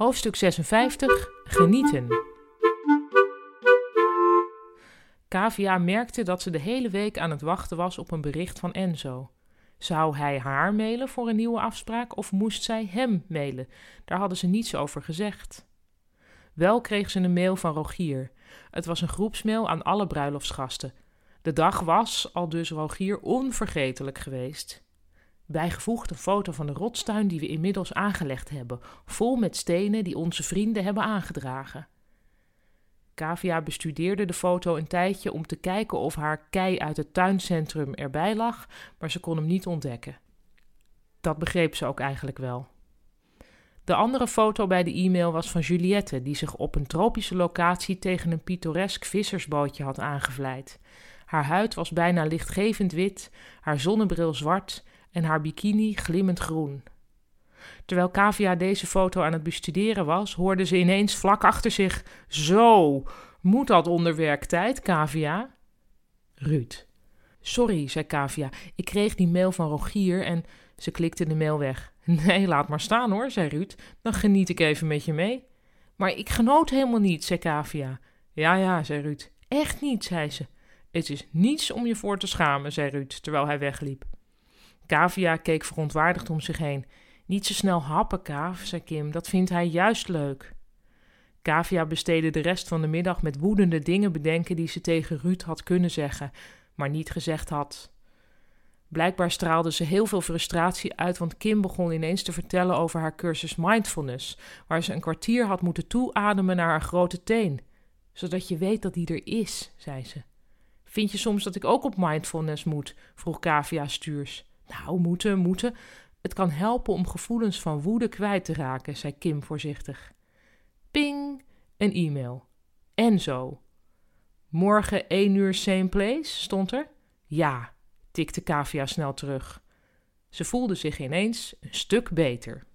Hoofdstuk 56 Genieten. Kavia merkte dat ze de hele week aan het wachten was op een bericht van Enzo. Zou hij haar mailen voor een nieuwe afspraak of moest zij hem mailen? Daar hadden ze niets over gezegd. Wel kreeg ze een mail van Rogier. Het was een groepsmail aan alle bruiloftsgasten. De dag was, al dus Rogier, onvergetelijk geweest. Bijgevoegd een foto van de rotstuin die we inmiddels aangelegd hebben, vol met stenen die onze vrienden hebben aangedragen. Kavia bestudeerde de foto een tijdje om te kijken of haar kei uit het tuincentrum erbij lag, maar ze kon hem niet ontdekken. Dat begreep ze ook eigenlijk wel. De andere foto bij de e-mail was van Juliette, die zich op een tropische locatie tegen een pittoresk vissersbootje had aangevleid. Haar huid was bijna lichtgevend wit, haar zonnebril zwart en haar bikini glimmend groen. Terwijl Kavia deze foto aan het bestuderen was, hoorde ze ineens vlak achter zich: Zo, moet dat onder werktijd, Kavia? Ruud. Sorry, zei Kavia. Ik kreeg die mail van Rogier en ze klikte de mail weg. Nee, laat maar staan hoor, zei Ruud. Dan geniet ik even met je mee. Maar ik genoot helemaal niet, zei Kavia. Ja, ja, zei Ruud. Echt niet, zei ze. Het is niets om je voor te schamen, zei Ruud, terwijl hij wegliep. Kavia keek verontwaardigd om zich heen. Niet zo snel happen, Kaaf, zei Kim. Dat vindt hij juist leuk. Kavia besteedde de rest van de middag met woedende dingen bedenken die ze tegen Ruud had kunnen zeggen, maar niet gezegd had. Blijkbaar straalde ze heel veel frustratie uit, want Kim begon ineens te vertellen over haar cursus mindfulness, waar ze een kwartier had moeten toeademen naar haar grote teen. Zodat je weet dat die er is, zei ze. Vind je soms dat ik ook op mindfulness moet? vroeg Kavia stuurs. Nou, moeten, moeten. Het kan helpen om gevoelens van woede kwijt te raken, zei Kim voorzichtig. Ping, een e-mail. Enzo. Morgen één uur same place, stond er. Ja, tikte Kavia snel terug. Ze voelde zich ineens een stuk beter.